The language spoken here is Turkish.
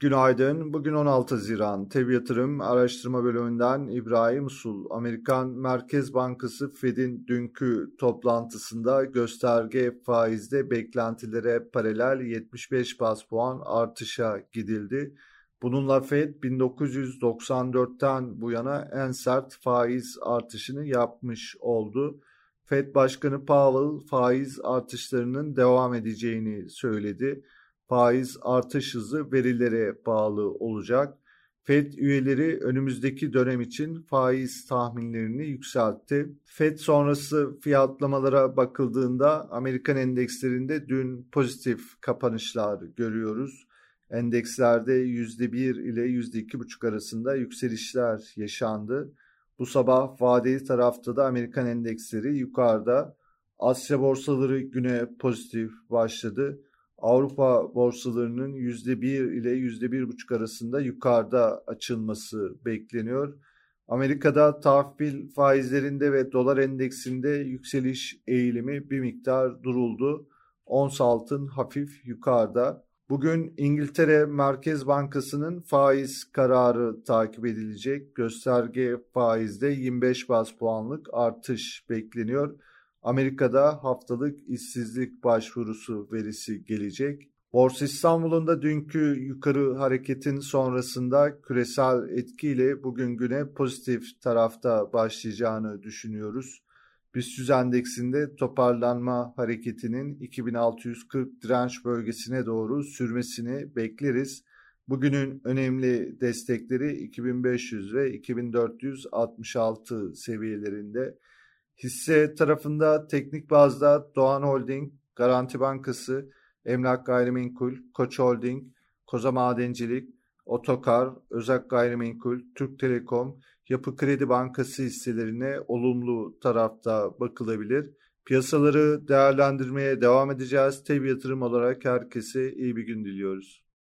Günaydın. Bugün 16 Haziran. TEB Yatırım Araştırma Bölümünden İbrahim Usul. Amerikan Merkez Bankası Fed'in dünkü toplantısında gösterge faizde beklentilere paralel 75 bas puan artışa gidildi. Bununla Fed 1994'ten bu yana en sert faiz artışını yapmış oldu. Fed Başkanı Powell faiz artışlarının devam edeceğini söyledi faiz artış hızı verilere bağlı olacak. Fed üyeleri önümüzdeki dönem için faiz tahminlerini yükseltti. Fed sonrası fiyatlamalara bakıldığında Amerikan endekslerinde dün pozitif kapanışlar görüyoruz. Endekslerde %1 ile %2,5 arasında yükselişler yaşandı. Bu sabah vadeli tarafta da Amerikan endeksleri yukarıda. Asya borsaları güne pozitif başladı. Avrupa borsalarının %1 ile %1,5 arasında yukarıda açılması bekleniyor. Amerika'da tahvil faizlerinde ve dolar endeksinde yükseliş eğilimi bir miktar duruldu. Ons altın hafif yukarıda. Bugün İngiltere Merkez Bankası'nın faiz kararı takip edilecek. Gösterge faizde 25 bas puanlık artış bekleniyor. Amerika'da haftalık işsizlik başvurusu verisi gelecek. Borsa İstanbul'un da dünkü yukarı hareketin sonrasında küresel etkiyle bugün güne pozitif tarafta başlayacağını düşünüyoruz. BIST endeksinde toparlanma hareketinin 2640 direnç bölgesine doğru sürmesini bekleriz. Bugünün önemli destekleri 2500 ve 2466 seviyelerinde. Hisse tarafında teknik bazda Doğan Holding, Garanti Bankası, Emlak Gayrimenkul, Koç Holding, Koza Madencilik, Otokar, Özak Gayrimenkul, Türk Telekom, Yapı Kredi Bankası hisselerine olumlu tarafta bakılabilir. Piyasaları değerlendirmeye devam edeceğiz. Tabi yatırım olarak herkese iyi bir gün diliyoruz.